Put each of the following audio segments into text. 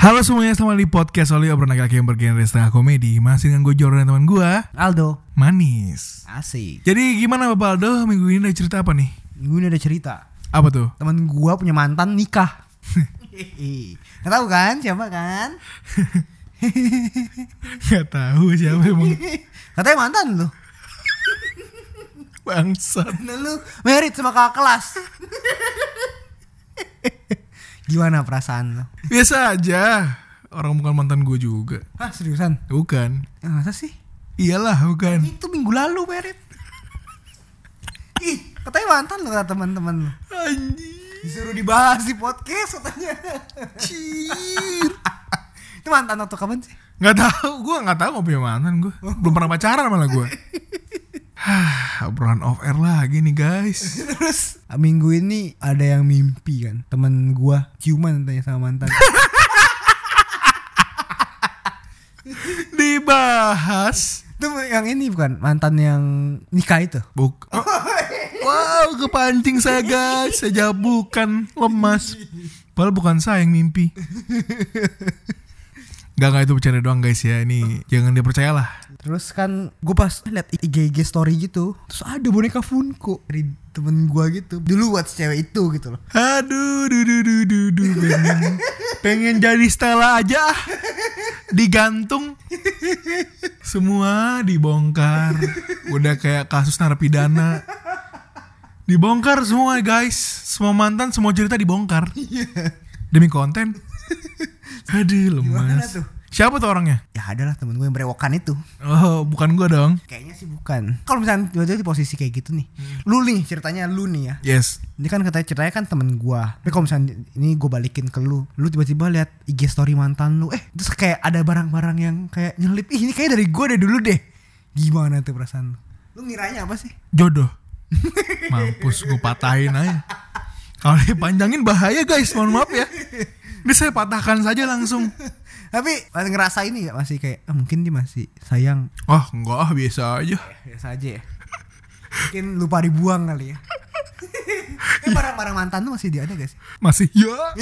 Halo semuanya, selamat di podcast Oli obrolan laki yang bergenre setengah komedi Masih dengan gue Jordan dan teman gue Aldo. Manis Asik. Jadi gimana Bapak Aldo minggu ini ada cerita apa nih? Minggu ini ada cerita. Apa tuh? Temen gua punya mantan nikah. Gak tahu kan siapa kan? Gak tahu siapa emang Katanya mantan lu. bangsat Nah, lu merit sama kakak kelas. Gimana perasaan lu? Biasa aja Orang bukan mantan gue juga Hah seriusan? Bukan Ya, masa sih? Iyalah bukan Itu minggu lalu merit. Ih, katanya mantan kata teman-teman lu. Anjir Disuruh dibahas di podcast katanya. Cir Itu mantan waktu kapan sih? Gak tahu, gue gak tahu mau punya mantan gue Belum pernah pacaran malah gue Hah, obrolan off air lagi nih guys. Terus? Minggu ini ada yang mimpi kan? Temen gua ciuman tanya sama mantan. Dibahas. Itu yang ini bukan? Mantan yang nikah itu. Buk. Oh. Wow, kepancing saya guys. Saya jawab bukan, lemas. Padahal bukan saya yang mimpi. Gak, gak itu bercanda doang guys ya. Ini jangan dipercayalah Terus kan gue pas liat IG IG story gitu, terus ada boneka Funko dari temen gua gitu. Dulu buat cewek itu gitu loh. Aduh, duh, duh, duh, duh, duh, pengen, pengen jadi Stella aja ah. Digantung Semua dibongkar Udah kayak kasus narapidana Dibongkar semua guys Semua mantan, semua cerita dibongkar Demi konten Aduh Gimana lemas tuh? Siapa tuh orangnya? Ya adalah temen gue yang berewokan itu. Oh bukan gua dong Kayaknya sih bukan. Kalau misalnya tiba-tiba di posisi kayak gitu nih, lu nih ceritanya lu nih ya. Yes Ini kan katanya ceritanya kan temen gua. Tapi kalau misalnya ini gue balikin ke lu, lu tiba-tiba lihat IG story mantan lu, eh terus kayak ada barang-barang yang kayak nyelip. Ih ini kayak dari gua dari dulu deh. Gimana tuh perasaan lu? Lu ngiranya apa sih? Jodoh Mampus gue patahin aja Kalau dipanjangin bahaya guys Mohon maaf ya Ini saya patahkan saja langsung Tapi masih ngerasa ini gak masih kayak ah, mungkin dia masih sayang Wah enggak ah biasa aja biasa aja ya. Mungkin lupa dibuang kali ya. Barang-barang mantan tuh masih dia ada sih? Masih ya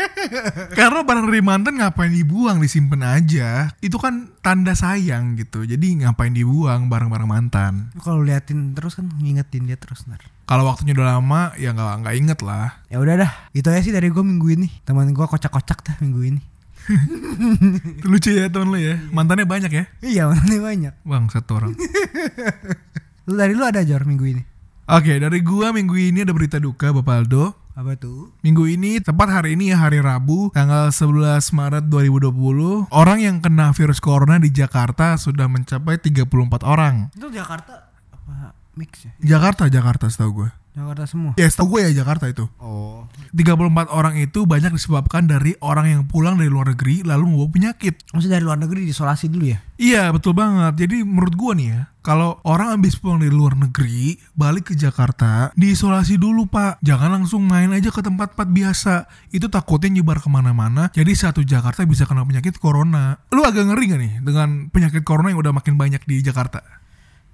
Karena barang dari mantan ngapain dibuang Disimpan aja Itu kan tanda sayang gitu Jadi ngapain dibuang barang-barang mantan Kalau liatin terus kan ngingetin dia terus ntar. Kalau waktunya udah lama Ya nggak nggak inget lah Ya udah dah, itu aja sih dari gue minggu ini. Teman gue kocak-kocak dah minggu ini. Itu Lucu ya temen lu ya Mantannya banyak ya Iya, mantannya banyak. Bang satu orang Lu dari lu ada Jor minggu ini? Oke dari gua minggu ini ada berita duka Bapak Aldo Apa tuh? Minggu ini, tepat hari ini ya hari Rabu, tanggal 11 Maret 2020, orang yang kena virus corona di Jakarta sudah mencapai 34 orang. Itu Jakarta apa mix ya? Jakarta, Jakarta setahu gue. Jakarta semua. Ya setahu gue ya Jakarta itu. Oh. 34 orang itu banyak disebabkan dari orang yang pulang dari luar negeri lalu membawa penyakit. Maksudnya dari luar negeri diisolasi dulu ya? Iya betul banget. Jadi menurut gue nih ya, kalau orang habis pulang dari luar negeri, balik ke Jakarta, diisolasi dulu pak. Jangan langsung main aja ke tempat-tempat biasa. Itu takutnya nyebar ke mana-mana. Jadi satu Jakarta bisa kena penyakit corona. Lu agak ngeri gak nih dengan penyakit corona yang udah makin banyak di Jakarta?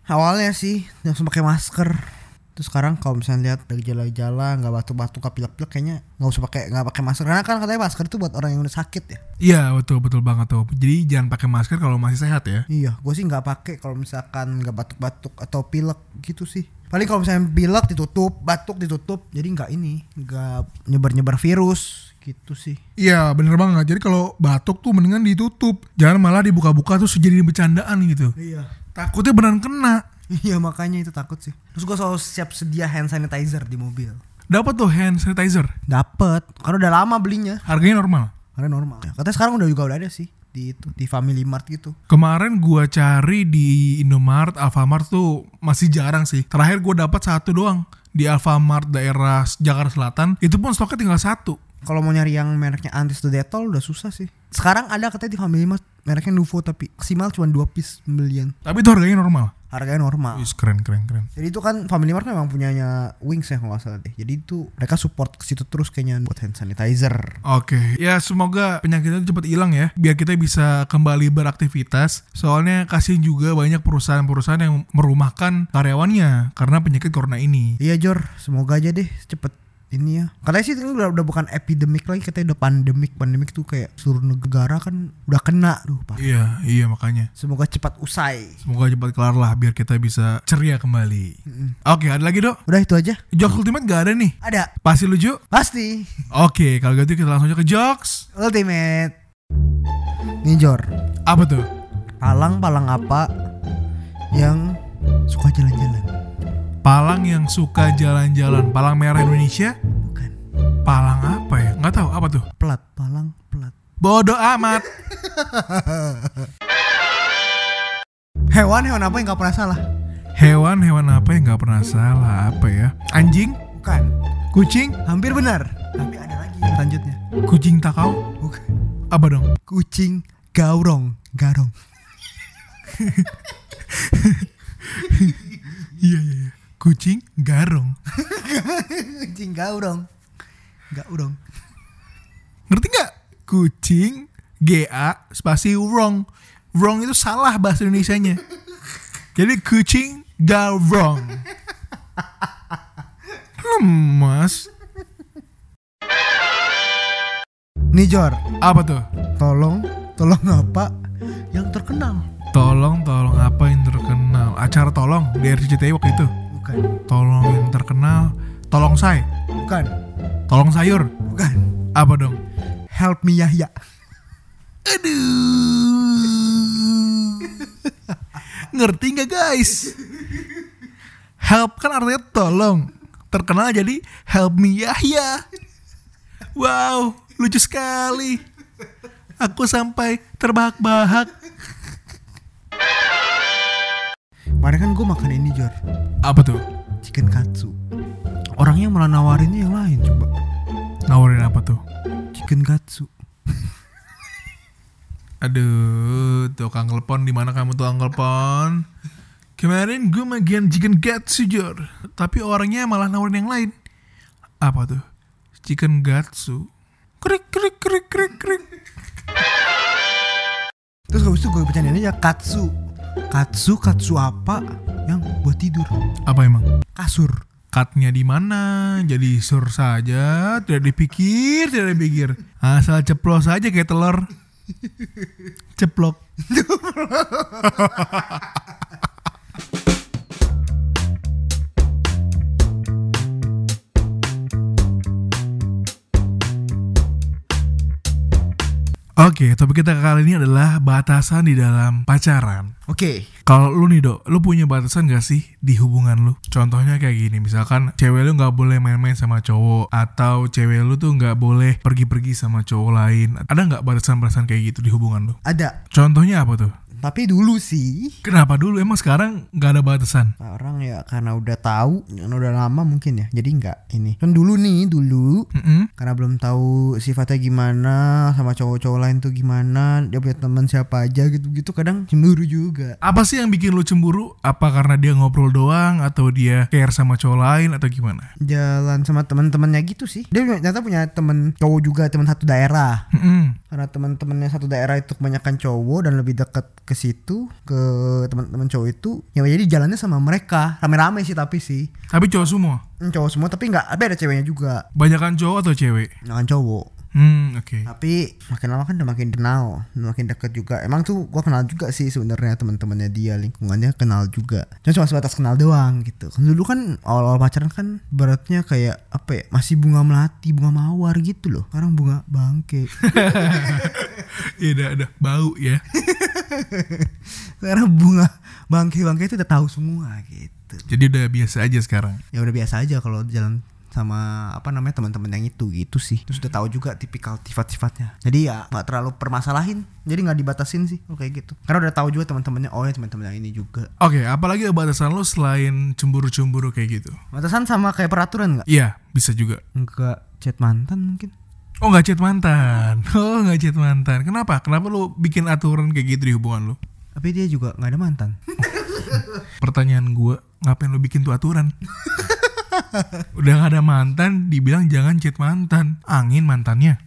Awalnya sih langsung pakai masker. Terus sekarang kalau misalnya lihat dari gejala-gejala nggak batuk-batuk pilek-pilek kayaknya nggak usah pakai nggak pakai masker karena kan katanya masker itu buat orang yang udah sakit ya. Iya betul betul banget tuh. Jadi jangan pakai masker kalau masih sehat ya. Iya, gue sih nggak pakai kalau misalkan nggak batuk-batuk atau pilek gitu sih. Paling kalau misalnya pilek ditutup, batuk ditutup, jadi nggak ini, nggak nyebar-nyebar virus gitu sih. Iya bener banget. Jadi kalau batuk tuh mendingan ditutup. Jangan malah dibuka-buka terus jadi bercandaan gitu. Iya. Takutnya beneran kena. Iya makanya itu takut sih. Terus gue selalu siap sedia hand sanitizer di mobil. Dapat tuh hand sanitizer. Dapet, karena udah lama belinya. Harganya normal. Karena normal. Ya, katanya sekarang udah juga udah ada sih di itu di Family Mart gitu. Kemarin gua cari di Indomaret, Alfamart tuh masih jarang sih. Terakhir gua dapat satu doang di Alfamart daerah Jakarta Selatan. Itu pun stoknya tinggal satu. Kalau mau nyari yang mereknya antis to detol udah susah sih. Sekarang ada katanya di Family Mart mereknya Nuvo tapi maksimal cuma 2 piece pembelian. Tapi itu harganya normal. Harganya normal. Wis keren keren keren. Jadi itu kan Family Mart memang punyanya Wings ya kalau nggak salah deh. Jadi itu mereka support ke situ terus kayaknya buat hand sanitizer. Oke, ya semoga penyakit itu cepat hilang ya, biar kita bisa kembali beraktivitas. Soalnya kasihan juga banyak perusahaan-perusahaan yang merumahkan karyawannya karena penyakit corona ini. Iya Jor, semoga aja deh cepet ini ya. Katanya sih itu udah, udah bukan epidemik lagi, katanya udah pandemik. Pandemik tuh kayak seluruh negara kan udah kena. Duh, parah. Iya, iya makanya. Semoga cepat usai. Semoga cepat kelar lah biar kita bisa ceria kembali. Oke, ada lagi dok? Udah itu aja. Jokes Ultimate gak ada nih. Ada. Pasti lucu? Pasti. Oke, kalau gitu kita langsung aja ke jokes. Ultimate. Nih Jor, Apa tuh? palang-palang apa yang suka jalan-jalan? Palang yang suka jalan-jalan. Palang merah Indonesia? Bukan. Palang apa ya? Nggak tahu apa tuh. Pelat, palang, pelat. Bodoh amat. Hewan-hewan apa yang gak pernah salah? Hewan-hewan apa yang nggak pernah salah? Apa ya? Anjing? Bukan. Kucing? Hampir benar. Tapi ada lagi selanjutnya. Kucing takau? Bukan. Apa dong? Kucing gaurong, garong. Iya iya iya. Kucing garong. Kucing gaurong. Gaurong. Ngerti nggak? Kucing G A spasi wrong. Wrong itu salah bahasa Indonesianya. Jadi kucing garong. Lemas. Nih Jor, Apa tuh? tolong, tolong apa yang terkenal? Tolong, tolong apa yang terkenal? Acara tolong di RCTI waktu itu. Bukan. Tolong yang terkenal. Tolong say. Bukan. Tolong sayur. Bukan. Apa dong? Help me Yahya. Aduh. Ngerti nggak guys? Help kan artinya tolong. Terkenal jadi help me Yahya. Wow, lucu sekali. Aku sampai terbahak-bahak. Kemarin kan gue makan ini Jor, Apa tuh? chicken katsu. Orangnya malah nawarinnya yang lain coba. Nawarin apa tuh? Chicken katsu. Aduh, tukang telepon di mana kamu tukang telepon? Kemarin gue magian chicken gatsu jor, tapi orangnya malah nawarin yang lain. Apa tuh? Chicken gatsu. Krik krik krik krik krik. Terus habis itu gue bercandain aja katsu. Katsu, katsu apa yang buat tidur? Apa emang? Kasur. Cutnya di mana? Jadi sur saja, tidak dipikir, tidak dipikir. Asal ceplos saja kayak telur. Ceplok. Oke, topik kita kali ini adalah batasan di dalam pacaran. Oke. Kalau lu nih dok, lu punya batasan gak sih di hubungan lu? Contohnya kayak gini, misalkan cewek lu nggak boleh main-main sama cowok, atau cewek lu tuh nggak boleh pergi-pergi sama cowok lain. Ada nggak batasan-batasan kayak gitu di hubungan lu? Ada. Contohnya apa tuh? Tapi dulu sih Kenapa dulu? Emang sekarang nggak ada batasan? orang ya karena udah tahu, karena udah lama mungkin ya. Jadi nggak ini. Kan dulu nih, dulu Mm-mm. karena belum tahu sifatnya gimana sama cowok-cowok lain tuh gimana dia punya teman siapa aja gitu-gitu kadang cemburu juga Apa sih yang bikin lu cemburu? Apa karena dia ngobrol doang, atau dia care sama cowok lain, atau gimana? jalan sama teman-temannya gitu sih dia ternyata punya temen cowok juga teman satu daerah Mm-mm. karena teman-temannya satu daerah itu kebanyakan cowok dan lebih dekat ke situ ke teman-teman cowok itu ya jadi jalannya sama mereka. Rame-rame sih tapi sih. Tapi cowok semua? Hmm, cowok semua tapi nggak tapi ada ceweknya juga. Banyakan cowok atau cewek? jangan cowok. Hmm, oke. tapi makin lama kan udah makin kenal makin deket juga. Emang tuh gua kenal juga sih sebenarnya teman-temannya dia lingkungannya kenal juga. Cuma cuma sebatas kenal doang gitu. Kan dulu kan awal-awal pacaran kan beratnya kayak apa ya masih bunga melati bunga mawar gitu loh. Sekarang bunga bangke Iya, udah, udah bau ya. sekarang bunga bangke bangke itu udah tahu semua gitu Jadi udah biasa aja sekarang. ya udah biasa aja kalau jalan sama apa namanya teman-teman yang itu gitu sih terus udah tahu juga tipikal sifat-sifatnya jadi ya nggak terlalu permasalahin jadi nggak dibatasin sih kayak gitu karena udah tahu juga teman-temannya oh ya teman-teman yang ini juga Oke, apalagi batasan lu selain cemburu-cemburu kayak gitu? batasan sama kayak peraturan nggak Iya, bisa juga. nggak chat mantan mungkin Oh nggak chat mantan. Oh nggak chat mantan. Kenapa? Kenapa lu bikin aturan kayak gitu di hubungan lu? Tapi dia juga nggak ada mantan. Pertanyaan gua, ngapain lu bikin tuh aturan? Udah gak ada mantan, dibilang jangan chat mantan. Angin mantannya.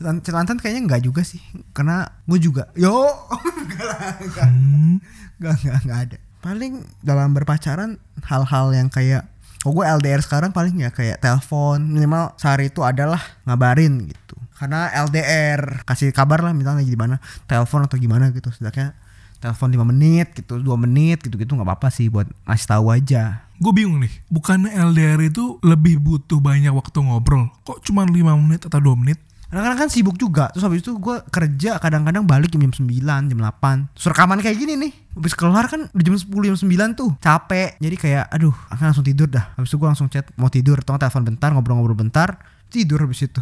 Chat mantan kayaknya nggak juga sih. Karena gue juga. Yo, enggak lah, enggak. Hmm. Enggak, enggak, enggak ada. Paling dalam berpacaran hal-hal yang kayak Oh gue LDR sekarang paling ya kayak telepon minimal sehari itu adalah ngabarin gitu. Karena LDR kasih kabar lah misalnya lagi di mana telepon atau gimana gitu. Sedangkan telepon 5 menit gitu, 2 menit gitu-gitu nggak apa-apa sih buat ngasih tahu aja. Gue bingung nih, bukannya LDR itu lebih butuh banyak waktu ngobrol? Kok cuma 5 menit atau 2 menit? Kadang-kadang kan sibuk juga Terus habis itu gue kerja kadang-kadang balik jam 9, jam 8 Terus rekaman kayak gini nih Habis keluar kan udah jam 10, jam 9 tuh Capek. Jadi kayak aduh akan langsung tidur dah. Habis itu gue langsung chat mau tidur Atau nggak telepon bentar ngobrol-ngobrol bentar Tidur habis itu.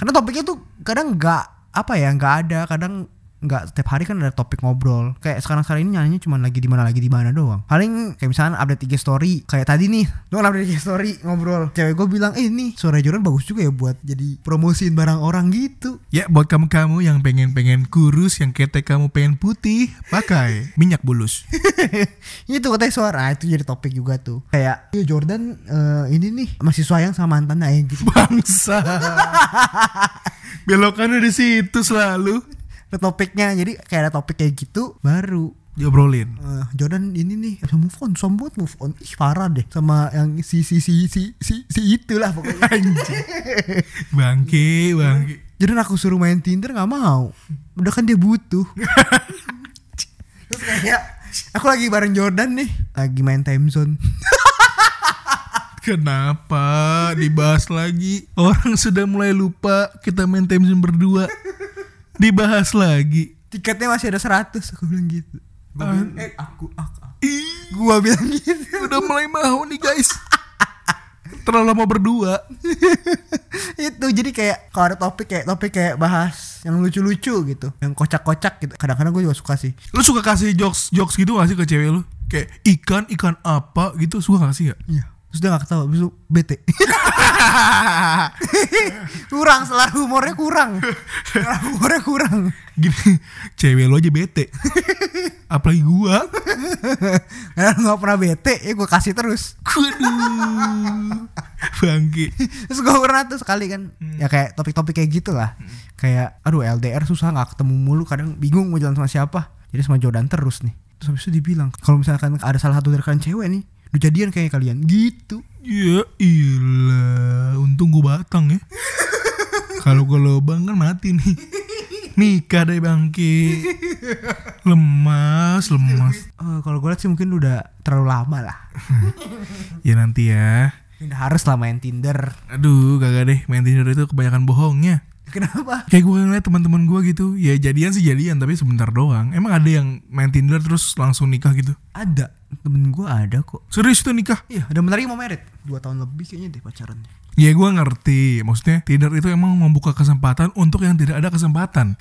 Karena topiknya tuh kadang nggak apa ya nggak ada Kadang nggak setiap hari kan ada topik ngobrol kayak sekarang sekarang ini nyanyinya cuma lagi di mana lagi di mana doang paling kayak misalnya update IG story kayak tadi nih lu kan update IG story ngobrol cewek gue bilang eh nih suara Jordan bagus juga ya buat jadi promosiin barang orang gitu Ya buat kamu-kamu yang pengen-pengen kurus, yang ketek kamu pengen putih, pakai minyak bulus. itu katanya suara itu jadi topik juga tuh kayak "Iya, Jordan eh, ini nih masih sayang sama mantannya ya gitu Bangsa. Belokannya di situ selalu. Ada topiknya jadi kayak ada topik kayak gitu baru Diobrolin. Eh, Jordan ini nih bisa move on, banget move on. Ih parah deh sama yang si si si si si, si itulah pokoknya. Bangke, bangke. Jordan aku suruh main Tinder nggak mau. Udah kan dia butuh. Terus kayak aku lagi bareng Jordan nih, lagi main time zone. Kenapa dibahas lagi? Orang sudah mulai lupa kita main time zone berdua. Dibahas lagi. Tiketnya masih ada 100 aku bilang gitu. Gua Ah. bilang, eh aku aku. Ih, Gua bilang gitu. udah mulai mau nih guys. Terlalu lama berdua. itu jadi kayak kalau ada topik kayak topik kayak bahas yang lucu-lucu gitu yang kocak-kocak gitu kadang-kadang gue juga suka sih Lu suka kasih jokes jokes gitu gak sih ke cewek lu? Kayak ikan ikan apa gitu suka gak sih ya? iya terus dia gak ketawa abis itu bete. Kurang selar humornya kurang. Selar humornya kurang. Gini, cewek lu aja bete. Apalagi gua. karena lu gak pernah bete ya gue kasih terus. Waduh. Bangke. terus gue pernah tuh sekali kan ya kayak topik-topik kayak gitu lah. Kayak aduh LDR susah nggak ketemu mulu kadang bingung mau jalan sama siapa. Jadi sama Jordan terus nih. Terus habis itu dibilang kalau misalkan ada salah satu dari kalian cewek nih udah jadian kayak kalian gitu Ya ilah, untung gua batang ya. Kalau gua lobang kan mati nih. Nikah deh bangke. Lemas, lemas. Eh, kalau gue liat sih mungkin udah terlalu lama lah Ya nanti ya. harus lah main Tinder Aduh, kagak deh. Main Tinder itu kebanyakan bohongnya. kenapa Kayak gue ngeliat teman-teman gue gitu, ya jadian sih jadian tapi sebentar doang. Emang ada yang main Tinder terus langsung nikah gitu? ada temen gue ada kok Serius tuh nikah? iya ada lagi mau merit dua tahun lebih kayaknya deh pacarannya Ya gue ngerti, maksudnya Tinder itu emang membuka kesempatan untuk yang tidak ada kesempatan.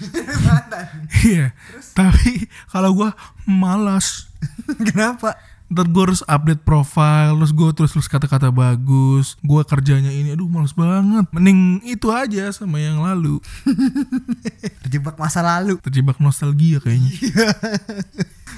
Iya, tapi kalau gue malas. kenapa Ntar gue harus update profile, terus gue terus terus kata-kata bagus. Gue kerjanya ini, aduh males banget. Mending itu aja sama yang lalu. terjebak masa lalu Terjebak nostalgia kayaknya.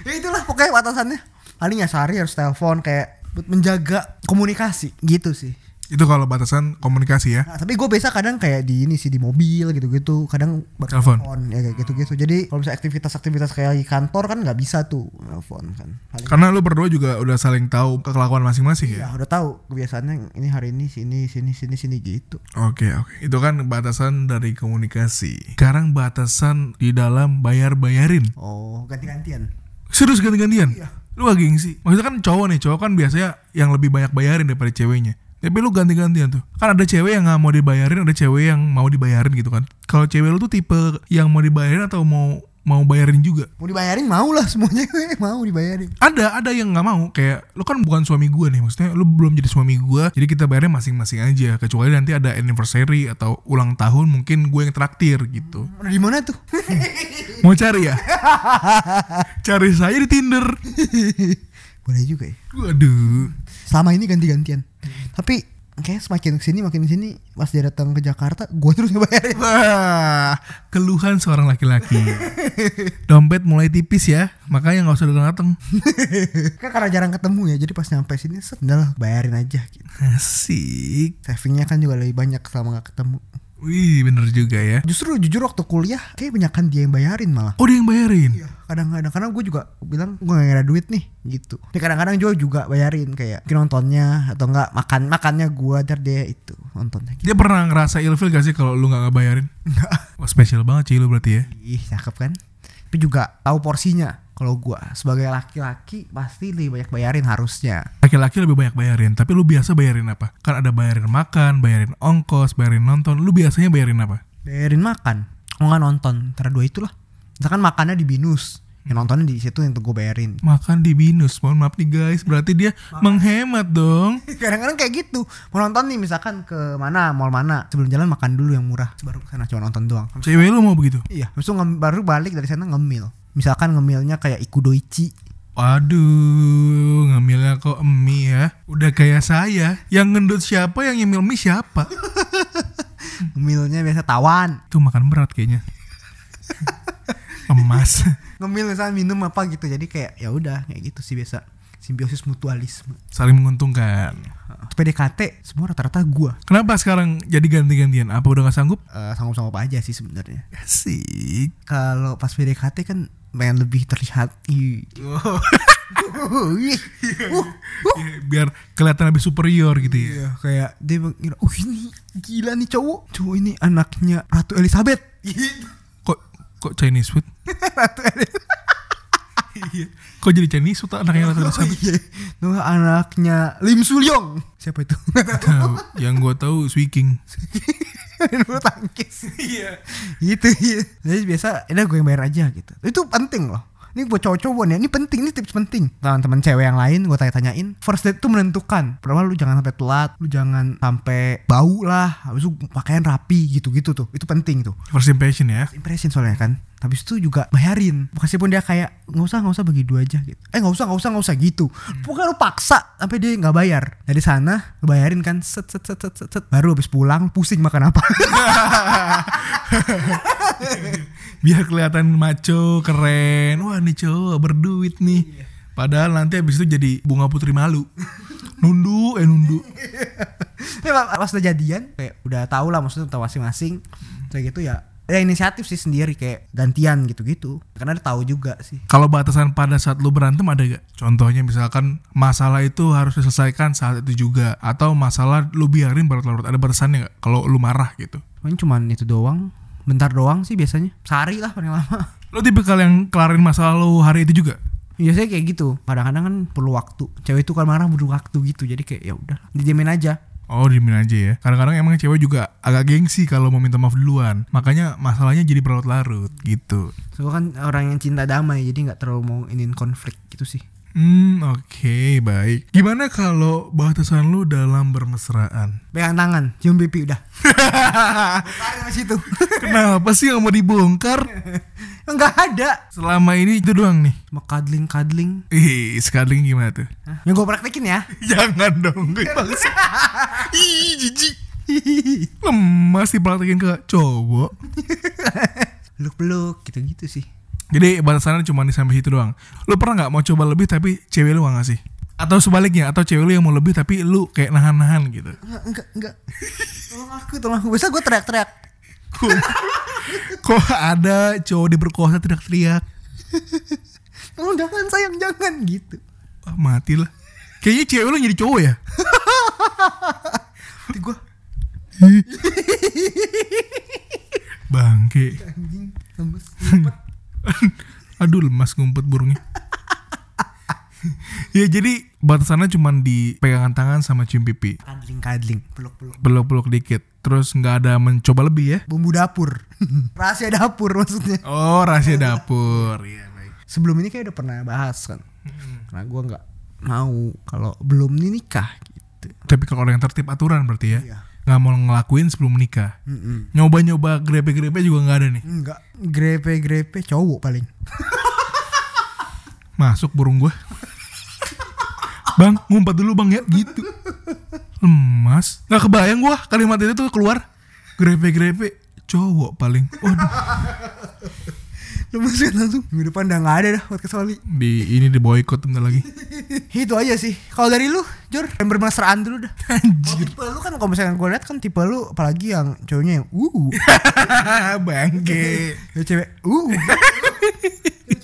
ya itulah pokoknya batasannya paling ya sehari harus telepon kayak buat menjaga komunikasi gitu sih Itu kalau batasan komunikasi ya. Nah, tapi gue biasa kadang kayak di ini sih di mobil gitu-gitu kadang Telepon. ya kayak gitu-gitu jadi kalau misalnya aktivitas-aktivitas kayak di kantor kan nggak bisa tuh telepon kan paling Karena lu berdua juga udah saling tahu kelakuan masing-masing ya ya. udah tahu kebiasaannya ini hari ini sini sini sini sini gitu Oke oke, itu kan batasan dari komunikasi. Sekarang batasan di dalam bayar-bayarin. oh ganti-gantian Serius ganti-gantian? Iya. Lu gak gengsi? Maksudnya kan cowok nih, cowok kan biasanya yang lebih banyak bayarin daripada ceweknya. Tapi lu ganti-gantian tuh. Kan ada cewek yang gak mau dibayarin, ada cewek yang mau dibayarin gitu kan. Kalau cewek lu tuh tipe yang mau dibayarin atau mau mau bayarin juga? mau dibayarin mau lah semuanya gue mau dibayarin Ada, ada yang nggak mau. Kayak lu kan bukan suami gue nih, maksudnya lu belum jadi suami gue, jadi kita bayarnya masing-masing aja. Kecuali nanti ada anniversary atau ulang tahun, mungkin gue yang traktir gitu. Di mana tuh Mau cari ya? cari saya di Tinder. boleh juga ya Waduh. selama ini ganti-gantian tapi kayak semakin ke sini makin ke sini pas dia datang ke Jakarta gue terus ngebayarin Wah, keluhan seorang laki-laki. Dompet mulai tipis ya, makanya nggak usah datang-datang. kan karena jarang ketemu ya jadi pas nyampe sini set udah lah, bayarin aja gitu Asik. savingnya kan juga lebih banyak selama gak ketemu Wih, bener juga ya. justru jujur waktu kuliah kayak banyak kan dia yang bayarin malah Oh, dia yang bayarin. Iya, kadang-kadang karena gue juga bilang gue gak ada duit nih gitu. Tapi kadang-kadang juga juga bayarin kayak mungkin nontonnya atau enggak makan makannya gue dar dia itu nontonnya. Gitu. Dia pernah ngerasa ilfil gak sih kalau lu nggak ngebayarin? Enggak. Wah, spesial banget sih lu berarti ya. Ih cakep kan. Tapi juga tahu porsinya. Kalau gue sebagai laki-laki pasti lebih banyak bayarin harusnya. Laki-laki lebih banyak bayarin, tapi lu biasa bayarin apa? Kan ada bayarin makan, bayarin ongkos, bayarin nonton. Lu biasanya bayarin apa? Bayarin makan. Nggak nonton. Antara dua itulah. Misalkan makannya di binus. Yang nontonnya di situ yang gue bayarin. Makan di binus. Mohon maaf nih guys, berarti dia menghemat dong. Kadang-kadang kayak gitu. Mau nonton nih misalkan ke mana, mall mana. Sebelum jalan makan dulu yang murah. Baru ke sana cuma nonton doang. Cewek lu mau begitu? Iya, habis itu ngem- baru balik dari sana ngemil. Misalkan ngemilnya kayak ikudoichi. Waduh, ngambilnya kok mie ya. Udah kayak saya. Yang ngendut siapa, yang nyemil mie siapa? Ngemilnya biasa tawan. Itu makan berat kayaknya. Emas. Ngemil misalnya minum apa gitu. Jadi kayak ya udah kayak gitu sih biasa. Simbiosis mutualisme. Saling menguntungkan. PDKT semua rata-rata gua Kenapa sekarang jadi ganti-gantian? Apa udah gak sanggup? Eh, sanggup-sanggup aja sih sebenarnya. Asik. Kalau pas PDKT kan pengen lebih terlihat. Ih. Ih. Uh, Ya, biar kelihatan lebih superior gitu ya. Iya, kayak dia mengira, "Uh, ini gila nih cowok. Cowok ini anaknya Ratu Elizabeth." Kok kok Chinese food? Ratu Elizabeth. Iya. Kok jadi Chinese food anaknya Ratu Oh, Elizabeth? iya. Tuh anaknya Lim Sulyong. Siapa itu? Tahu. Yang gue tahu Swiking. Bulu tangkis. Iya. gitu iya. Jadi biasa, ini gue yang bayar aja gitu. Itu penting loh. Ini buat cowok-cowok nih, ini penting, ini tips penting. Teman-teman cewek yang lain gue tanya-tanyain, first date tuh menentukan. Pertama lu jangan sampai telat, lu jangan sampai bau lah, habis itu pakaian rapi gitu-gitu tuh. Itu penting tuh. First impression ya. Impression soalnya kan. Habis itu juga bayarin. Meskipun dia kayak nggak usah nggak usah bagi dua aja gitu. Eh nggak usah nggak usah nggak usah gitu. Pokoknya lu paksa sampai dia nggak bayar. Dari sana lu bayarin kan set set set set set, set. Baru habis pulang pusing makan apa. Biar kelihatan maco, keren. Wah, nih cowok berduit nih. Padahal nanti habis itu jadi bunga putri malu. Nundu, eh nundu. Ya, pas udah jadian kayak udah tau lah maksudnya tahu masing-masing. Kayak gitu ya. Ya inisiatif sih sendiri kayak gantian gitu-gitu. Karena dia tahu juga sih. Kalau batasan pada saat lu berantem ada gak? Contohnya misalkan masalah itu harus diselesaikan saat itu juga atau masalah lu biarin berlarut-larut ada batasannya gak? Kalau lu marah gitu. Paling cuman itu doang. Bentar doang sih biasanya. Sehari lah paling lama. Lu tipikal yang kelarin masalah lu hari itu juga? Biasanya kayak gitu. Kadang-kadang kan perlu waktu. Cewek itu kan marah butuh waktu gitu. Jadi kayak ya udah, dijamin aja. Oh diemin aja ya. Kadang-kadang emang cewek juga agak gengsi kalau mau minta maaf duluan. Makanya masalahnya jadi berlarut-larut gitu. So kan orang yang cinta damai jadi nggak terlalu mau inin konflik gitu sih. Hmm oke baik. Gimana kalau batasan lu dalam bermesraan? Pegang tangan, cium pipi udah. Ke situ. Kenapa sih yang mau dibongkar? Enggak ada. Selama ini itu doang nih. Cuma cuddling-cuddling. Ih, sekali gimana tuh? Hah? Yang gue praktekin ya. Jangan dong, gue bangsa. Ih, jijik. Lemas dipraktekin ke cowok. Peluk-peluk gitu-gitu sih. Jadi batasannya cuma di sampai situ doang. Lu pernah nggak mau coba lebih tapi cewek lu nggak ngasih? Atau sebaliknya, atau cewek lu yang mau lebih tapi lu kayak nahan-nahan gitu. Enggak, enggak, enggak. Tolong aku, tolong aku. Biasa gue teriak-teriak. Kok ada cowok diperkosa teriak-teriak? Tolong jangan sayang, jangan gitu. Wah, mati lah. Kayaknya cewek lu jadi cowok ya? Nanti gue Bangke. anjing lemes. Aduh lemas ngumpet burungnya. ya jadi batasannya cuma di pegangan tangan sama cium pipi. Cuddling-cuddling, peluk-peluk. Peluk-peluk dikit. Terus nggak ada mencoba lebih ya? Bumbu dapur. Rahasia dapur maksudnya. Oh rahasia dapur. Iya baik. Sebelum ini kayak udah pernah bahas kan. Karena gue nggak mau kalau belum nikah gitu. Tapi kalau orang yang tertib aturan berarti ya? Iya. Nggak mau ngelakuin sebelum menikah. Mm-mm. Nyoba-nyoba grepe-grepe juga nggak ada nih. Enggak, grepe-grepe cowok paling. Masuk burung gua. bang, ngumpet dulu bang ya, gitu. Lemas. Gak kebayang gua kalimat itu tuh keluar. Grepe-grepe cowok paling. Waduh. Lemes kan langsung. Minggu depan udah gak ada dah podcast Oli. Di ini di boykot bentar lagi. Itu aja sih. Kalau dari lu, Jor, yang bermesraan dulu dah. Anjir. Tipe lu kan kalau misalnya gue liat kan tipe lu apalagi yang cowoknya yang uh, Bangke. ya cewek uh.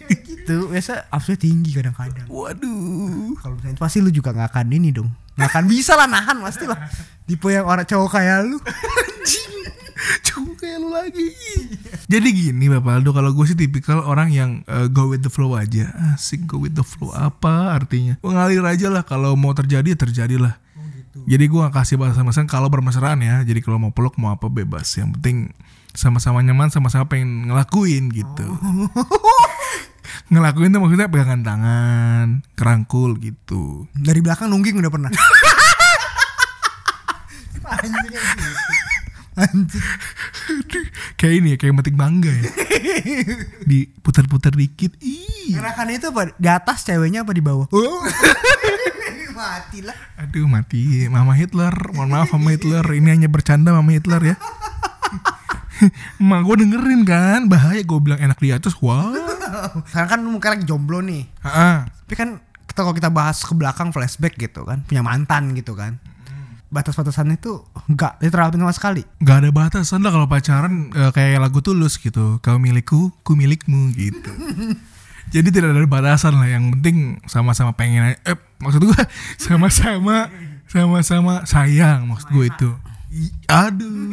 gitu biasa absolutnya tinggi kadang-kadang. Waduh. Kalau misalnya pasti lu juga gak akan ini dong. Gak akan bisa lah nahan pasti lah. Tipe yang orang cowok kayak lu. Cuma kayak lu lagi. Jadi gini Bapak Aldo, kalau gue sih tipikal orang yang uh, go with the flow aja. Asik go with the flow apa artinya? Mengalir aja lah kalau mau terjadi ya terjadi lah. Jadi gue gak kasih batasan-batasan kalau bermesraan ya. Jadi kalau mau peluk mau apa bebas. Yang penting sama-sama nyaman, sama-sama pengen ngelakuin gitu. ngelakuin tuh maksudnya pegangan tangan, kerangkul gitu. Dari belakang nungging udah pernah. Anjing kayak. Anjing. kayak ini ya, kayak metik mangga ya. Diputar-putar dikit. Ih. Gerakannya itu apa? Di atas ceweknya apa di bawah? Mati lah. Aduh mati Mama Hitler Mohon maaf Mama Hitler Ini hanya bercanda Mama Hitler ya Mak gue dengerin kan Bahaya gue bilang enak di atas Wah Sekarang kan muka lagi jomblo nih. Ah, Tapi kan kita kalau kita bahas ke belakang flashback gitu kan, punya mantan gitu kan. Batas-batasan itu enggak diterapin sama sekali. Gak ada batasan lah kalau pacaran eh, Kayak lagu tulus gitu. Kau milikku Ku milikmu gitu. Jadi tidak ada batasan lah. Yang penting sama-sama pengen aja- eh, Maksud gue Sama-sama Sama-sama sayang Maksud gue itu. Ih, Aduh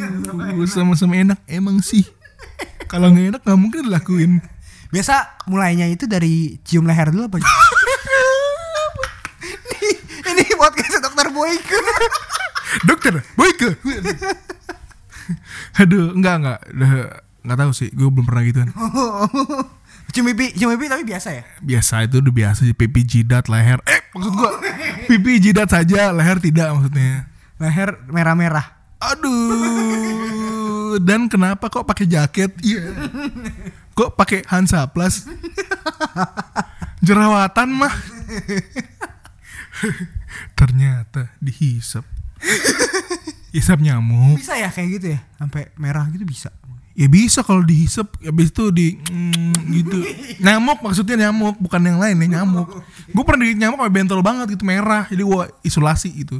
Sama-sama enak Emang sih. Kalau nggak enak gak mungkin dilakuin. Biasa mulainya itu dari cium leher dulu apa? ini, ini podcast dokter Boyke. Dokter, Boyke. Aduh, enggak enggak. Udah enggak tahu sih. Gue belum pernah gituan. cium pipi, cium pipi tapi biasa ya. Biasa itu udah biasa sih pipi jidat leher. Eh, maksud gua pipi jidat saja, leher tidak maksudnya. Leher merah-merah. Aduh. Dan kenapa kok pakai jaket? Iya. Kok pakai Hansa Plus? Jerawatan mah. Ternyata dihisap. Hisap nyamuk. Bisa ya kayak gitu ya? Sampai merah gitu bisa. Ya bisa kalau dihisap habis itu di mm, gitu. Nyamuk maksudnya nyamuk, bukan yang lain ya nyamuk. Gue pernah di nyamuk sampai bentol banget gitu merah. Jadi gua isolasi gitu.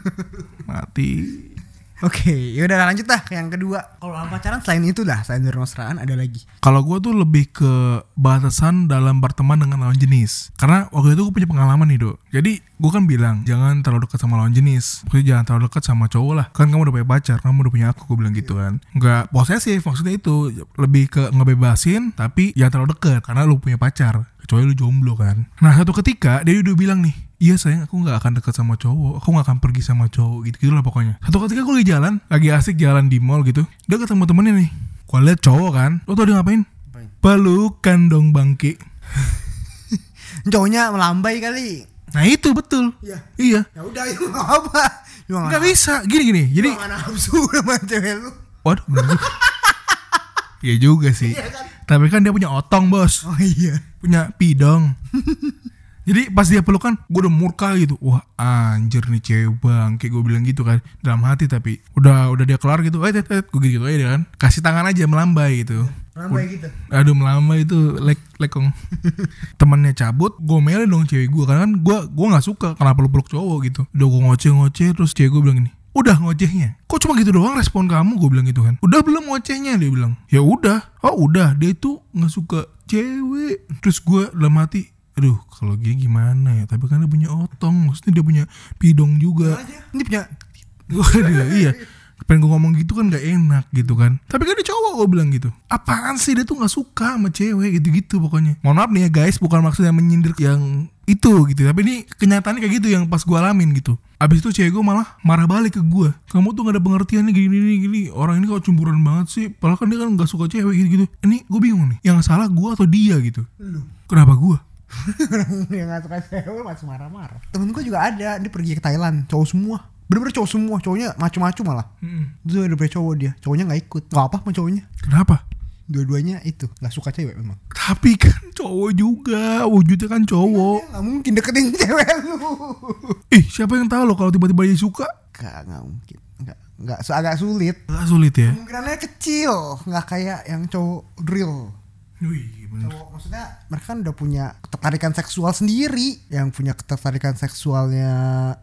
Mati. Oke, yaudah lanjut ke yang kedua. Kalau dalam pacaran selain itu dah, selain bermesraan ada lagi. Kalau gue tuh lebih ke batasan dalam berteman dengan lawan jenis. Karena waktu itu gue punya pengalaman nih dok. Jadi gue kan bilang jangan terlalu dekat sama lawan jenis. Maksudnya jangan terlalu dekat sama cowok lah. Kan kamu udah punya pacar, kamu udah punya aku. Gue bilang gitu kan. Nggak posesif maksudnya itu lebih ke ngebebasin tapi jangan terlalu dekat karena lu punya pacar. Kecuali lu jomblo kan. Nah satu ketika dia udah bilang nih, iya sayang aku nggak akan dekat sama cowok, aku nggak akan pergi sama cowok gitu gitu lah pokoknya. Satu ketika gue lagi jalan, lagi asik jalan di mall gitu, dia ketemu temennya nih. Gue liat cowok kan, lo tau dia ngapain? Ngapain? Pelukan dong bangke. Cowoknya melambai kali. Nah itu betul. Iya. Iya. Ya udah itu nggak apa. Nggak bisa. Gini gini. Jadi, Jadi nafsu sama cewek lu. waduh bener juga. Iya juga sih. Tapi kan dia punya otong bos, Oh iya. punya pidong. Jadi pas dia pelukan, gue udah murka gitu. Wah anjir nih cewek bang, kayak gue bilang gitu kan dalam hati tapi udah udah dia kelar gitu. Eh, gue gitu aja dia kan. Kasih tangan aja melambai gitu. Melambai gitu. Aduh melambai itu lek lekong. Temennya cabut, gue melin dong cewek gue karena kan gue gue nggak suka kenapa lu peluk cowok gitu. Udah gue ngoceh ngoceh terus cewek gue bilang gini. Udah ngocehnya. Kok cuma gitu doang respon kamu? Gue bilang gitu kan. Udah belum ngocehnya dia bilang. Ya udah. Oh udah. Dia itu nggak suka cewek. Terus gue dalam hati. Aduh kalau gini gimana ya. Tapi kan dia punya otong. Maksudnya dia punya pidong juga. Ini punya Waduh, iya. Pengen gue ngomong gitu kan gak enak gitu kan. Tapi kan dia cowok gue bilang gitu. Apaan sih dia tuh gak suka sama cewek gitu-gitu pokoknya. Mohon maaf nih ya guys, bukan maksudnya menyindir yang itu gitu. Tapi ini kenyataannya kayak gitu yang pas gue alamin gitu. Abis itu cewek gue malah marah balik ke gue. Kamu tuh gak ada pengertiannya gini gini gini. Orang ini kok cemburuan banget sih. Padahal kan dia kan gak suka cewek gitu-gitu. Ini gue bingung nih. Yang salah gue atau dia gitu. Kenapa gue? Orang yang gak suka cewek masih marah-marah. Temen gue juga ada, dia pergi ke Thailand, cowok semua. Bener-bener cowok semua, cowoknya macu-macu malah. Itu ada cowok dia, cowoknya gak ikut. Gak apa sama cowoknya. Kenapa? Dua-duanya itu, gak suka cewek memang. Tapi kan cowok juga. Wujudnya kan cowok. Gak mungkin deketin cewek lu. Ih, siapa yang tahu loh kalau tiba-tiba dia suka? Gak, gak mungkin. Gak, gak, so- agak sulit. Agak sulit ya. Kemungkinannya kecil, nggak kayak yang cowok drill. Wih, bener. Cowok maksudnya mereka kan udah punya ketertarikan seksual sendiri. Yang punya ketertarikan seksualnya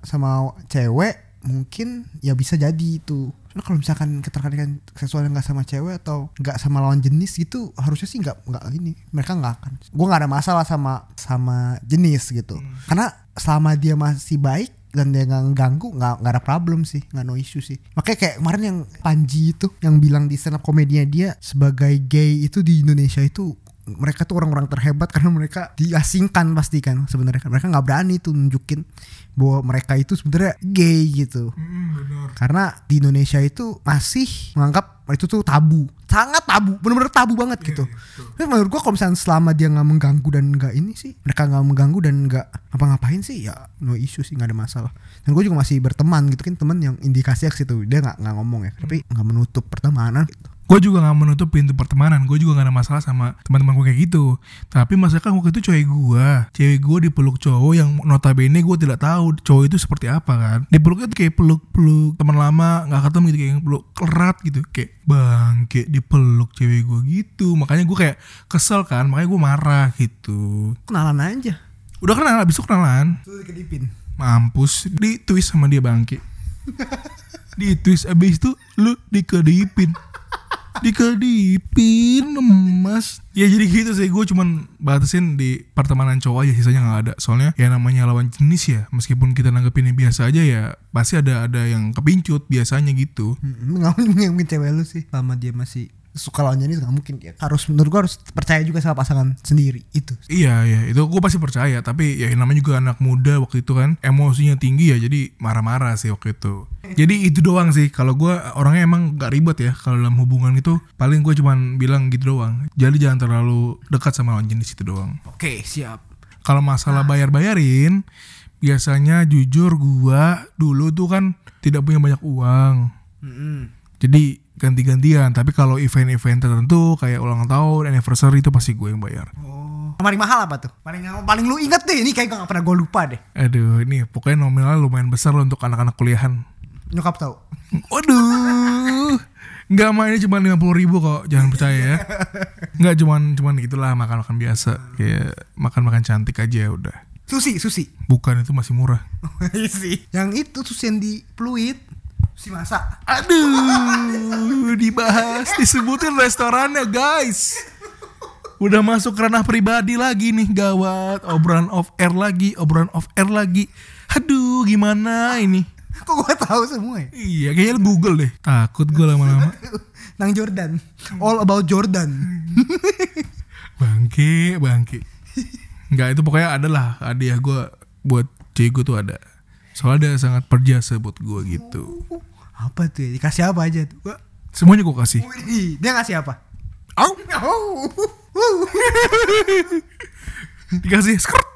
sama cewek mungkin ya bisa jadi itu. Soalnya kalau misalkan ketertarikan seksualnya nggak sama cewek atau nggak sama lawan jenis gitu harusnya sih nggak nggak ini mereka nggak akan. Gue nggak ada masalah sama sama jenis gitu. Karena selama dia masih baik dan dia nggak ganggu nggak nggak ada problem sih nggak no issue sih. Makanya kayak kemarin yang Panji itu yang bilang di stand up komedinya dia sebagai gay itu di Indonesia itu mereka tuh orang-orang terhebat karena mereka diasingkan pasti kan sebenarnya. Mereka nggak berani tuh nunjukin bahwa mereka itu sebenarnya gay gitu. Mm, bener. karena di Indonesia itu masih menganggap itu tuh tabu. Sangat tabu. Bener-bener tabu banget gitu. tapi menurut gua kalau misalnya selama dia nggak mengganggu dan nggak ini sih mereka nggak mengganggu dan nggak apa-ngapain sih ya no issue sih nggak ada masalah. Dan gue juga masih berteman gitu kan teman yang indikasi ke situ dia nggak nggak ngomong ya. Tapi nggak menutup pertemanan gitu Gue juga gak menutup pintu pertemanan. Gue juga gak ada masalah sama teman-teman gue kayak gitu. Tapi masalahnya waktu itu cewek gue Cewek gue dipeluk cowok yang notabene gue tidak tahu cowok itu seperti apa kan. Dipeluknya tuh kayak peluk-peluk teman lama gak ketemu gitu Kayak peluk erat gitu. Kayak bangke dipeluk cewek gue gitu. Makanya gue kayak kesel kan. Makanya gue marah gitu. Kenalan aja. Udah kenal abis itu kenalan. Dikedipin Mampus. Di twist sama dia bangke. Di twist abis itu Lu dikedipin Dikedipin emas. Ya jadi gitu sih. Gue cuman batasin di pertemanan cowok aja. Sisanya gak ada. Soalnya ya namanya lawan jenis ya. Meskipun kita nanggepinnya biasa aja ya Pasti ada ada yang kepincut Biasanya gitu. Hmm, nggak mungkin mungkin cewek lu sih? Lama dia masih suka lawan jenis nggak mungkin. Dia harus menurut gua harus percaya juga sama pasangan sendiri itu. Iya iya. Itu gue pasti percaya Tapi ya namanya juga anak muda waktu itu kan Emosinya tinggi ya Jadi marah-marah sih waktu itu. Jadi itu doang sih. Kalau gue orangnya emang gak ribet ya Kalau dalam hubungan itu Paling gue cuman bilang gitu doang. Jadi jangan terlalu dekat sama lawan jenis itu doang. Oke siap. Kalau masalah bayar-bayarin Biasanya jujur gua dulu tuh kan Tidak punya banyak uang. Jadi ganti-gantian. Tapi kalau event-event tertentu Kayak ulang tahun, anniversary itu pasti gue yang bayar. Oh. Paling mahal apa tuh? Paling paling lu inget deh ini kayak gak pernah gue lupa deh. Aduh, ini pokoknya nominalnya lumayan besar loh untuk anak-anak kuliahan. nyokap tahu Waduh, nggak mainnya cuma lima puluh ribu kok, jangan percaya ya. Nggak cuman cuman gitulah makan-makan biasa, kayak makan-makan cantik aja udah. susi susi Bukan itu masih murah. sih. Yang itu susi yang di fluid si masak Aduh, dibahas, disebutin restorannya guys. Udah masuk ranah pribadi lagi nih, gawat. Obrolan off air lagi, obrolan off air lagi. Aduh, gimana ini? kok gue tahu semua ya Iya, kayaknya Google deh. Takut gue lama-lama. Nang Jordan all about Jordan Bangke, bangke. Enggak itu pokoknya ada lah hadiah gue buat cewek gue tuh ada. Soalnya dia sangat berjasa buat gue gitu. Apa tuh ya? dikasih apa aja tuh? Wah, Semuanya gue kasih. wih, dia ngasih apa? Au, oh dikasih skirt.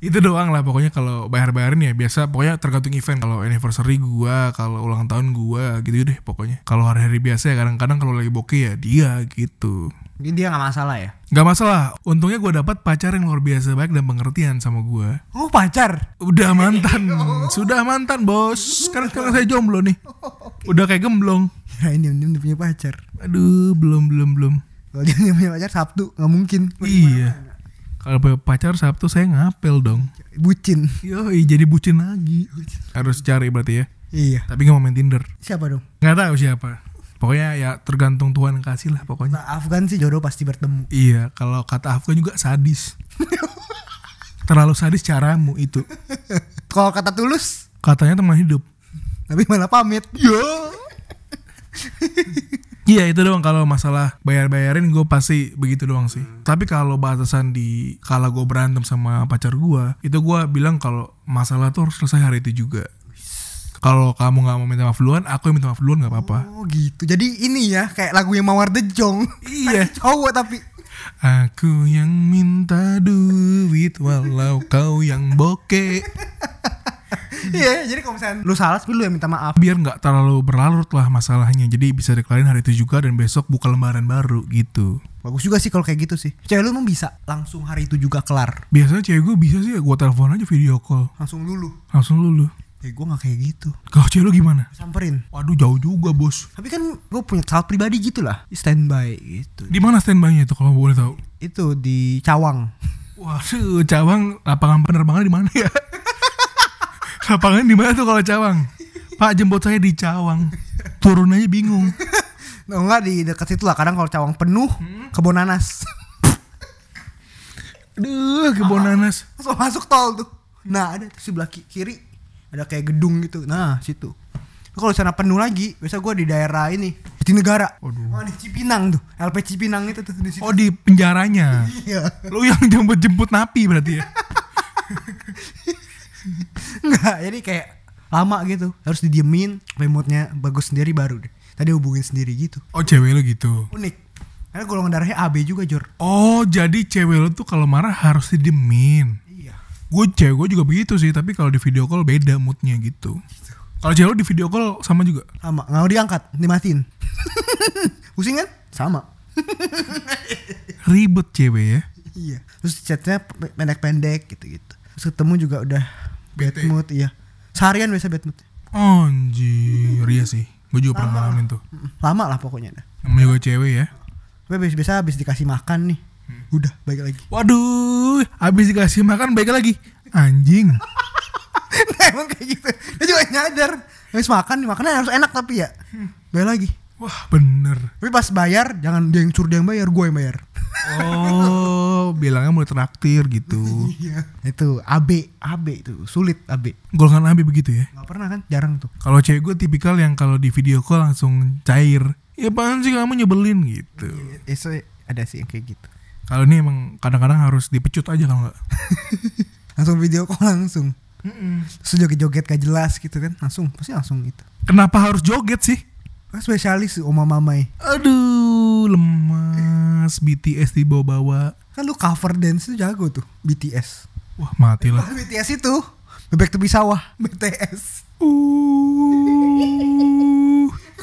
itu doang lah pokoknya kalau bayar-bayarin ya biasa. Pokoknya tergantung event. Kalau anniversary gua kalau ulang tahun gua gitu deh pokoknya. Kalau hari-hari biasa ya kadang-kadang kalau lagi bokeh ya dia gitu Ini dia nggak masalah ya Gak masalah, untungnya gue dapat pacar yang luar biasa baik dan pengertian sama gue. oh pacar Udah mantan, sudah mantan bos. Sekarang sekarang saya jomblo nih. Udah kayak gemblong. ya ini dia punya pacar Aduh, belum belum belum. kalau dia punya pacar Sabtu nggak mungkin Iya. Kalau punya pacar Sabtu saya ngapel dong. bucin Yoi, jadi bucin lagi. Harus cari berarti ya. iya Tapi gak mau main Tinder. siapa dong Nggak tahu siapa. Pokoknya ya tergantung Tuhan kasih lah pokoknya. nah, Afgan sih jodoh pasti bertemu Iya, kalau kata Afgan juga sadis. Terlalu sadis caramu itu. kalau kata tulus Katanya teman hidup. tapi malah pamit Yo. Iya itu doang kalau masalah bayar-bayarin gue pasti begitu doang sih. Tapi kalau batasan di kalau gue berantem sama pacar gue, itu gue bilang kalau masalah tuh harus selesai hari itu juga. Kalau kamu nggak mau minta maaf duluan, aku yang minta maaf duluan nggak apa-apa. oh gitu jadi ini ya kayak lagunya Mawar The Jong Iya. cowok tapi Aku yang minta duit walau kau yang bokeh. Iya, jadi kalau misalnya lu salah tapi lu yang minta maaf. Biar nggak terlalu berlarut lah masalahnya. Jadi bisa dikelarin hari itu juga dan besok buka lembaran baru gitu. bagus juga sih kalau kayak gitu sih cewek lu emang bisa langsung hari itu juga kelar Biasanya cewek gue bisa sih gue telepon aja video call. langsung lulu Langsung lulu. Ya gue nggak kayak gitu Kalau cewek lu gimana? samperin Waduh jauh juga bos. tapi kan gue punya pesawat pribadi gitu lah standby gitu Di mana standby-nya tuh kalau boleh tahu? itu di Cawang Waduh, Cawang lapangan penerbangan di mana ya? lapangan di mana tuh kalau Cawang? Pak jemput saya di Cawang. Turun aja bingung. Oh, enggak di dekat situ lah kadang kalau Cawang penuh kebun nanas Aduh, kebun nanas. langsung masuk tol tuh nah ada tuh sebelah ki- kiri ada kayak gedung gitu. Nah situ. Kalau sana penuh lagi biasa gue di daerah ini Jatinegara Waduh. oh di Cipinang tuh. LP Cipinang itu tuh di situ. Oh di penjaranya. iya. Lu yang jemput-jemput napi berarti ya? Enggak, jadi kayak lama gitu. Harus didiemin moodnya bagus sendiri baru deh. Tadi hubungin sendiri gitu. Oh cewek lu gitu. unik. Karena golongan darahnya AB juga Jor. Oh jadi cewek lu tuh kalau marah harus didemin. Gue cewek gue juga begitu sih, tapi kalau di video call beda moodnya gitu. Kalau cewek di video call sama juga. sama nggak mau diangkat dimatiin pusing kan sama Ribet cewek ya. iya terus chatnya pe- pendek-pendek gitu-gitu terus ketemu juga udah bad Bete. mood iya seharian biasa bad mood Anjir, iya sih. Gue juga pernah ngalamin tuh. Lama lah pokoknya dah Namanya juga cewek ya. tapi biasa habis dikasih makan nih udah balik lagi Waduh, habis dikasih makan baik lagi. Anjing. Nah, emang kayak gitu dia juga nyadar habis makan makannya harus enak tapi ya balik lagi Wah, bener. tapi pas bayar jangan dia yang suruh dia yang bayar gue yang bayar Oh, bilangnya mau traktir gitu. iya itu AB AB itu sulit AB Golongan AB begitu ya. nggak pernah kan jarang tuh Kalau cewek gue tipikal yang kalau di video call langsung cair. Ya apaan sih kamu nyebelin gitu. itu ada sih yang kayak gitu Kalau ini emang kadang-kadang harus dipecut aja kalau nggak. langsung video call langsung terus joget-joget gak jelas gitu kan langsung pasti langsung gitu Kenapa harus joget sih? kan spesialis tuh oma mamai Aduh, lemas. BTS dibawa-bawa. kan lu cover dance tuh jago tuh BTS Wah, matilah. BTS itu bebek tepi sawah BTS Uh.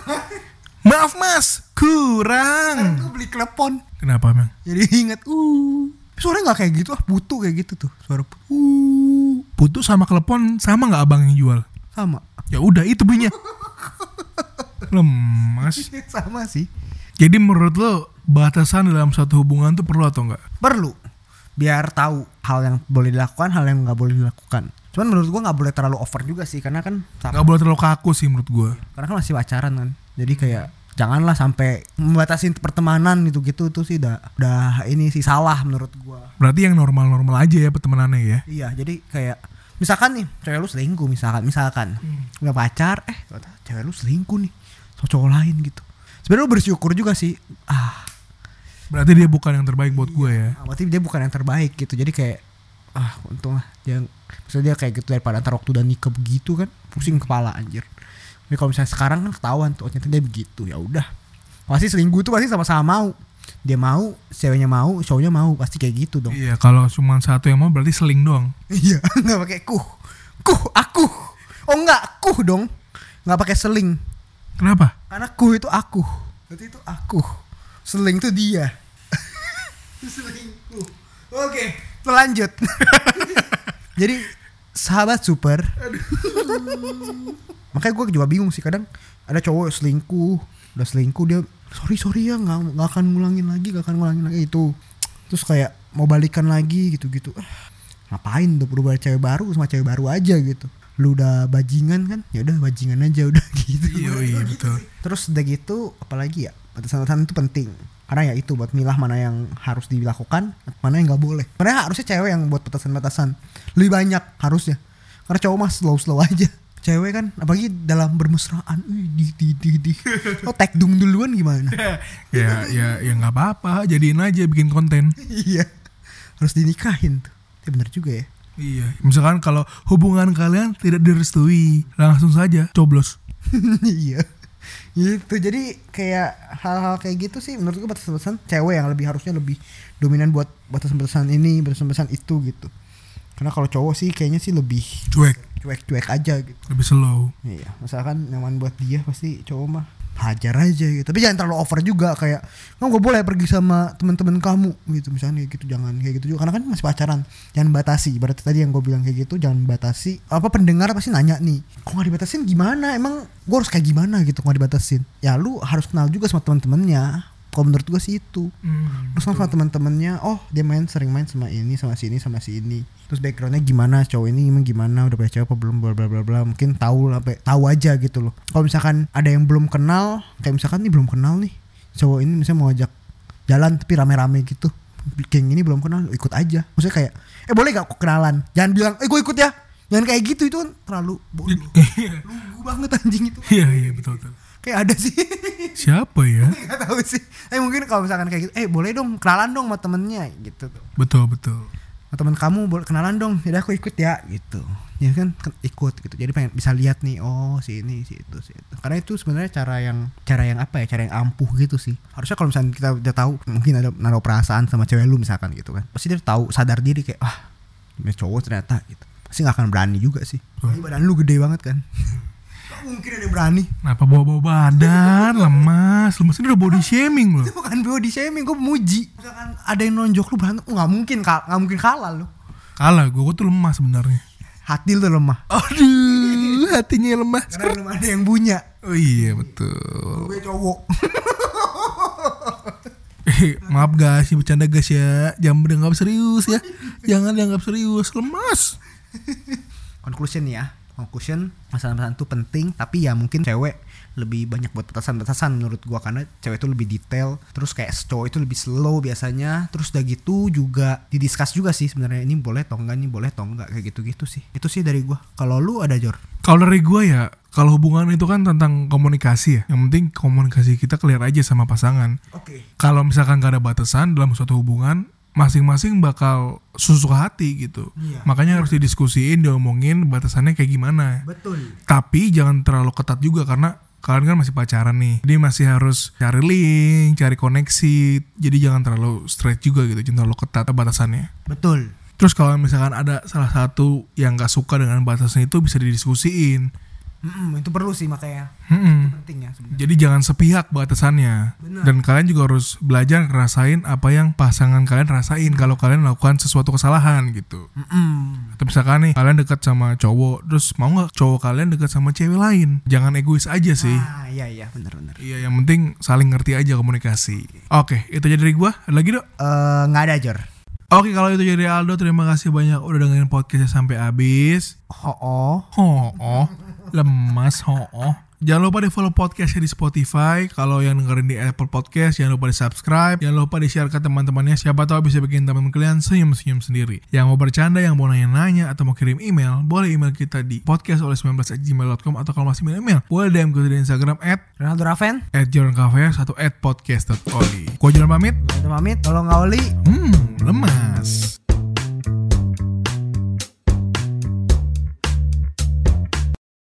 Maaf mas, kurang. Gue beli klepon Kenapa emang? jadi inget uh suaranya nggak kayak gitu ah butuh kayak gitu tuh suara uh Putu sama telepon sama nggak abang yang jual? sama Ya udah itu bunyinya. Lemas. sama sih Jadi menurut lo batasan dalam satu hubungan tuh perlu atau enggak? perlu biar tahu hal yang boleh dilakukan hal yang nggak boleh dilakukan cuman menurut gua nggak boleh terlalu over juga sih karena kan Gak boleh terlalu kaku sih menurut gua. karena kan masih pacaran kan jadi kayak janganlah sampai membatasi pertemanan gitu gitu tuh sih udah udah ini sih salah menurut gua. Berarti yang normal-normal aja ya pertemanannya ya. iya jadi kayak misalkan nih cewek lu selingkuh misalkan misalkan. Nggak pacar eh cewek lu selingkuh nih sama cowok lain gitu. Sebenarnya lu bersyukur juga sih. Ah. Berarti dia bukan yang terbaik buat gue ya. Ah, berarti dia bukan yang terbaik gitu. Jadi kayak ah untung lah dia maksudnya dia kayak gitu daripada antar waktu dan nikah begitu kan pusing kepala anjir tapi kalau misalnya sekarang kan ketahuan tuh ternyata dia begitu ya udah. Pasti selingkuh tuh pasti sama-sama mau. Dia mau ceweknya mau cowoknya mau pasti kayak gitu dong. Iya, kalau cuma satu yang mau berarti seling doang. iya nggak pakai kuh. Kuh aku. Oh enggak kuh dong. Nggak pakai seling. Kenapa? karena kuh itu aku. Berarti itu aku. Seling itu dia. Selingkuh. Oke lanjut jadi sahabat super makanya gue juga bingung sih kadang ada cowok selingkuh udah selingkuh dia sorry sorry ya nggak nggak akan ngulangin lagi nggak akan ngulangin lagi itu terus kayak mau balikan lagi gitu gitu ngapain tuh berubah cewek baru sama cewek baru aja gitu. Lu udah bajingan kan? Ya udah bajingan aja udah gitu. Iya, iya betul. Terus udah gitu apalagi ya batasan-batasan itu penting. Karena ya itu buat milah mana yang harus dilakukan mana yang nggak boleh. Karena harusnya cewek yang buat batasan-batasan. Lebih banyak harusnya. Karena cowok mah slow-slow aja cewek kan apalagi dalam bermesraan di di di di oh tag dung duluan gimana ya, ya, ya nggak apa-apa. Jadiin aja bikin konten. iya harus dinikahin tuh ya bener juga ya Iya. Misalkan kalau hubungan kalian tidak direstui, langsung saja coblos. iya gitu jadi kayak hal-hal kayak gitu sih menurut gue batasan-batasan cewek yang lebih harusnya lebih dominan buat batasan-batasan ini batasan-batasan itu gitu karena kalau cowok sih kayaknya sih lebih Cuek, cuek-cuek aja gitu. Lebih slow. iya misalkan nyaman buat dia pasti cowok mah hajar aja gitu. Tapi jangan terlalu over juga kayak kamu gak boleh pergi sama teman-teman kamu gitu. Misalnya kayak gitu jangan kayak gitu juga. Karena kan masih pacaran jangan batasi. Berarti tadi yang gue bilang kayak gitu jangan batasi. Apa pendengar pasti nanya nih kok gak dibatasin? Gimana? Emang gue harus kayak gimana gitu kok gak dibatasin? Ya lu harus kenal juga sama teman-temannya. Kalau menurut gue sih itu. Hmm, terus sama teman-temannya oh dia main sering main sama ini sama sini sama si ini terus backgroundnya gimana? Cowok ini emang gimana? Udah punya cewek apa belum? Bla bla bla bla. Mungkin tahu lah tahu aja gitu loh. Kalau misalkan ada yang belum kenal kayak misalkan nih belum kenal nih. Cowok ini misalnya mau ajak jalan tapi rame-rame gitu. Geng ini belum kenal ikut aja. Maksudnya kayak eh boleh gak aku kenalan? Jangan bilang eh gue ikut ya. Jangan kayak gitu itu kan terlalu bodoh. Lugu banget anjing itu. Iya iya betul betul. Kayak ada sih. Siapa ya? Gak tahu sih. Eh mungkin kalau misalkan kayak gitu, eh boleh dong kenalan dong sama temennya gitu tuh. betul betul Temen kamu boleh kenalan dong. Jadi aku ikut ya gitu. Ya kan ikut gitu. Jadi pengen bisa lihat nih, oh si ini, si itu, si itu. Karena itu sebenarnya cara yang cara yang apa ya? Cara yang ampuh gitu sih. Harusnya kalau misalnya kita udah tahu mungkin ada naruh perasaan sama cewek lu misalkan gitu kan. Pasti dia tahu sadar diri kayak ah, ini cowok ternyata gitu. Pasti gak akan berani juga sih. Ini badan lu gede banget kan. Mungkin ada yang berani. kenapa bawa bawa badan lemas lemas. Ini udah body shaming loh. Itu bukan body shaming gue muji misalkan ada yang nonjok lu berantem nggak mungkin nggak mungkin kalah lu. Kalah gue tuh lemah sebenarnya. Hati lu tuh lemah. Aduh hatinya lemah. Karena belum ada yang punya. Oh iya betul. Gue cowok. Eh, maaf guys, ini bercanda guys ya. Jangan dianggap serius ya. Jangan dianggap serius, lemas. conclusion ya conclusion masalah-masalah itu penting tapi ya mungkin cewek lebih banyak buat batasan-batasan menurut gua karena cewek itu lebih detail terus kayak cowok itu lebih slow biasanya terus udah gitu juga didiskus juga sih sebenarnya ini boleh atau enggak ini boleh atau enggak kayak gitu-gitu sih itu sih dari gua kalau lu ada Jor Kalau dari gue ya, kalau hubungan itu kan tentang komunikasi ya. Yang penting komunikasi kita clear aja sama pasangan. oke Kalau misalkan gak ada batasan dalam suatu hubungan, masing-masing bakal susuk hati gitu. Iya. Makanya harus didiskusiin, diomongin batasannya kayak gimana. betul Tapi jangan terlalu ketat juga karena kalian kan masih pacaran nih. Jadi masih harus cari link, cari koneksi. Jadi jangan terlalu straight juga gitu, jangan terlalu ketat batasannya. betul Terus kalau misalkan ada salah satu yang gak suka dengan batasan itu bisa didiskusiin. Mm-mm, itu perlu sih makanya Mm-mm. penting ya sebenarnya Jadi jangan sepihak batasannya. Benar. Dan kalian juga harus belajar ngerasain apa yang pasangan kalian rasain kalau kalian melakukan sesuatu kesalahan gitu. Mm-mm. Atau misalkan nih kalian dekat sama cowok, terus mau nggak cowok kalian dekat sama cewek lain? Jangan egois aja sih. ah iya iya benar-benar Iya, yang penting saling ngerti aja komunikasi. Oke, itu aja dari gua. Ada lagi dok? eh nggak ada Jor Oke, kalau itu jadi Aldo, terima kasih banyak udah dengerin podcastnya sampai habis. oh oh Oh, oh, lemas, oh, oh. Jangan lupa di follow podcastnya di Spotify. Kalau yang dengerin di Apple Podcast, jangan lupa di subscribe. Jangan lupa di share ke teman-temannya. Siapa tahu bisa bikin teman kalian senyum-senyum sendiri. Yang mau bercanda, yang mau nanya-nanya, atau mau kirim email, boleh email kita di podcast oleh 19 gmail.com atau kalau masih email, email boleh DM kita di Instagram at Ronaldo Raven at Cafe atau at podcast.oli. Gua jalan pamit. udah pamit kalau nggak oli Hmm, lemas.